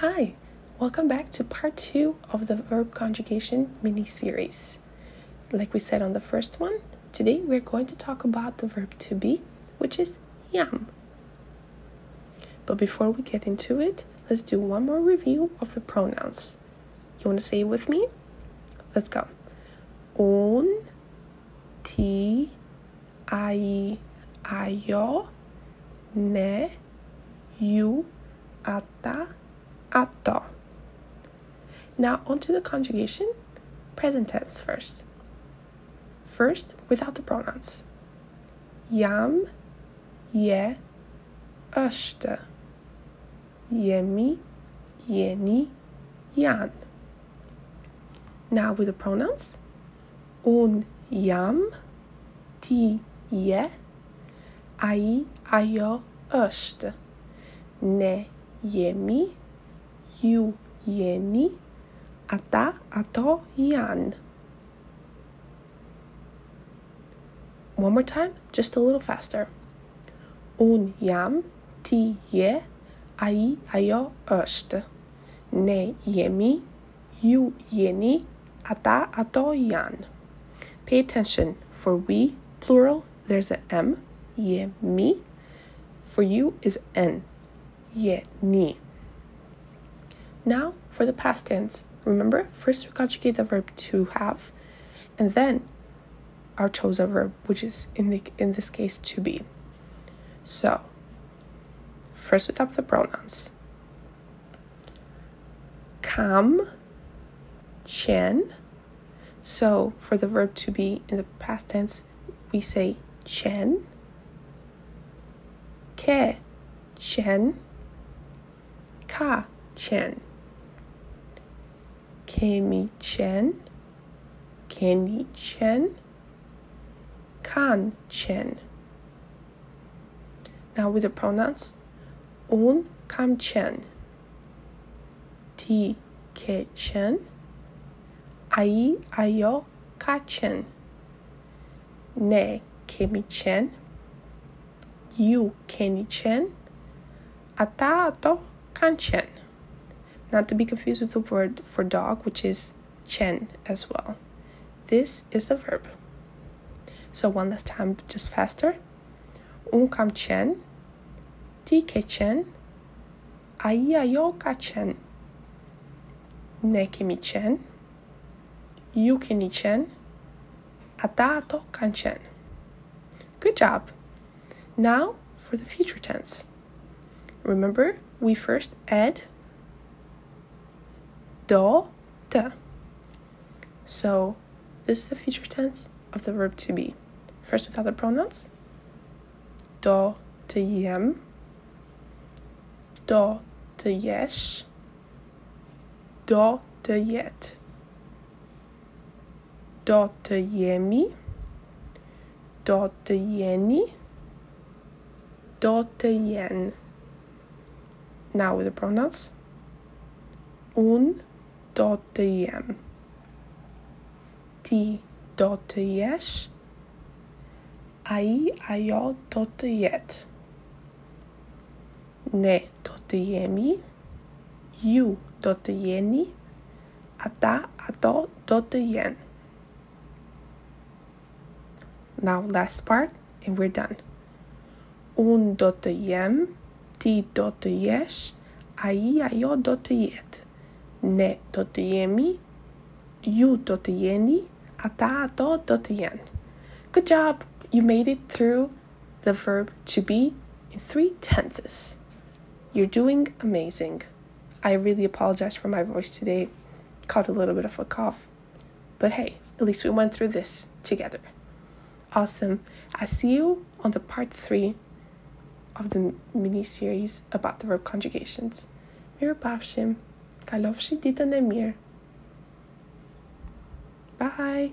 Hi, welcome back to part two of the verb conjugation mini series. Like we said on the first one, today we're going to talk about the verb to be, which is yam. But before we get into it, let's do one more review of the pronouns. You want to say it with me? Let's go. Un, ti, ai, aio, ne, you, ata, atto. Now onto the conjugation, present tense first. First, without the pronouns. Jam, je, është. Yemi, jeni, jan. Now with the pronouns. Un jam, ti je, ai, ajo, është. Ne jemi, ju jeni, ata ato janë. One more time, just a little faster. Un jam, ti je, ai ajo është. Ne jemi, ju jeni, ata ato janë. Pay attention. For we, plural, there's a M, mi. For you is N, je ni. Now for the past tense. Remember, first we conjugate the verb to have, and then our chosen verb, which is in the in this case to be. So first we start the pronouns. Kam, chen. So for the verb to be in the past tense, we say chen. Ke, chen. Ka, chen. Kemi chen. Kenny chen. Kan chen. Now with the pronouns. Un kam chen. Ti ke chen. Ai ayo ka chen. Ne kemi chen. You kenny chen. Ata ato kan chen not to be confused with the word for dog, which is chen as well. This is the verb. So one last time, just faster. Un kam chen, ti ke chen, ai yo ka chen, ne mi chen, you ni chen, ata to kan chen. Good job. Now for the future tense. Remember, we first add do, te. So this is the future tense of the verb to be. First without the pronouns. Do, te jem. Do, te jesh. Do, te. Do, te. Do, te. Do, te. Now with the pronouns. Un, do të jem. Ti do të jesh. Ai, ajo do të. Ne do të jemi. Ju do të jeni. Ata, ato do të. Now last part and we're done. Un do të jem, ti do të jesh, ai, ajo do të jetë ne jemi, ju do ata do të. Good job! You made it through the verb to be in three tenses. You're doing amazing. I really apologize for my voice today. Caught a little bit of a cough. But hey, at least we went through this together. Awesome. I see you on the part three of the mini series about the verb conjugations. Mirë Kalofshi ditën e mirë. Bye!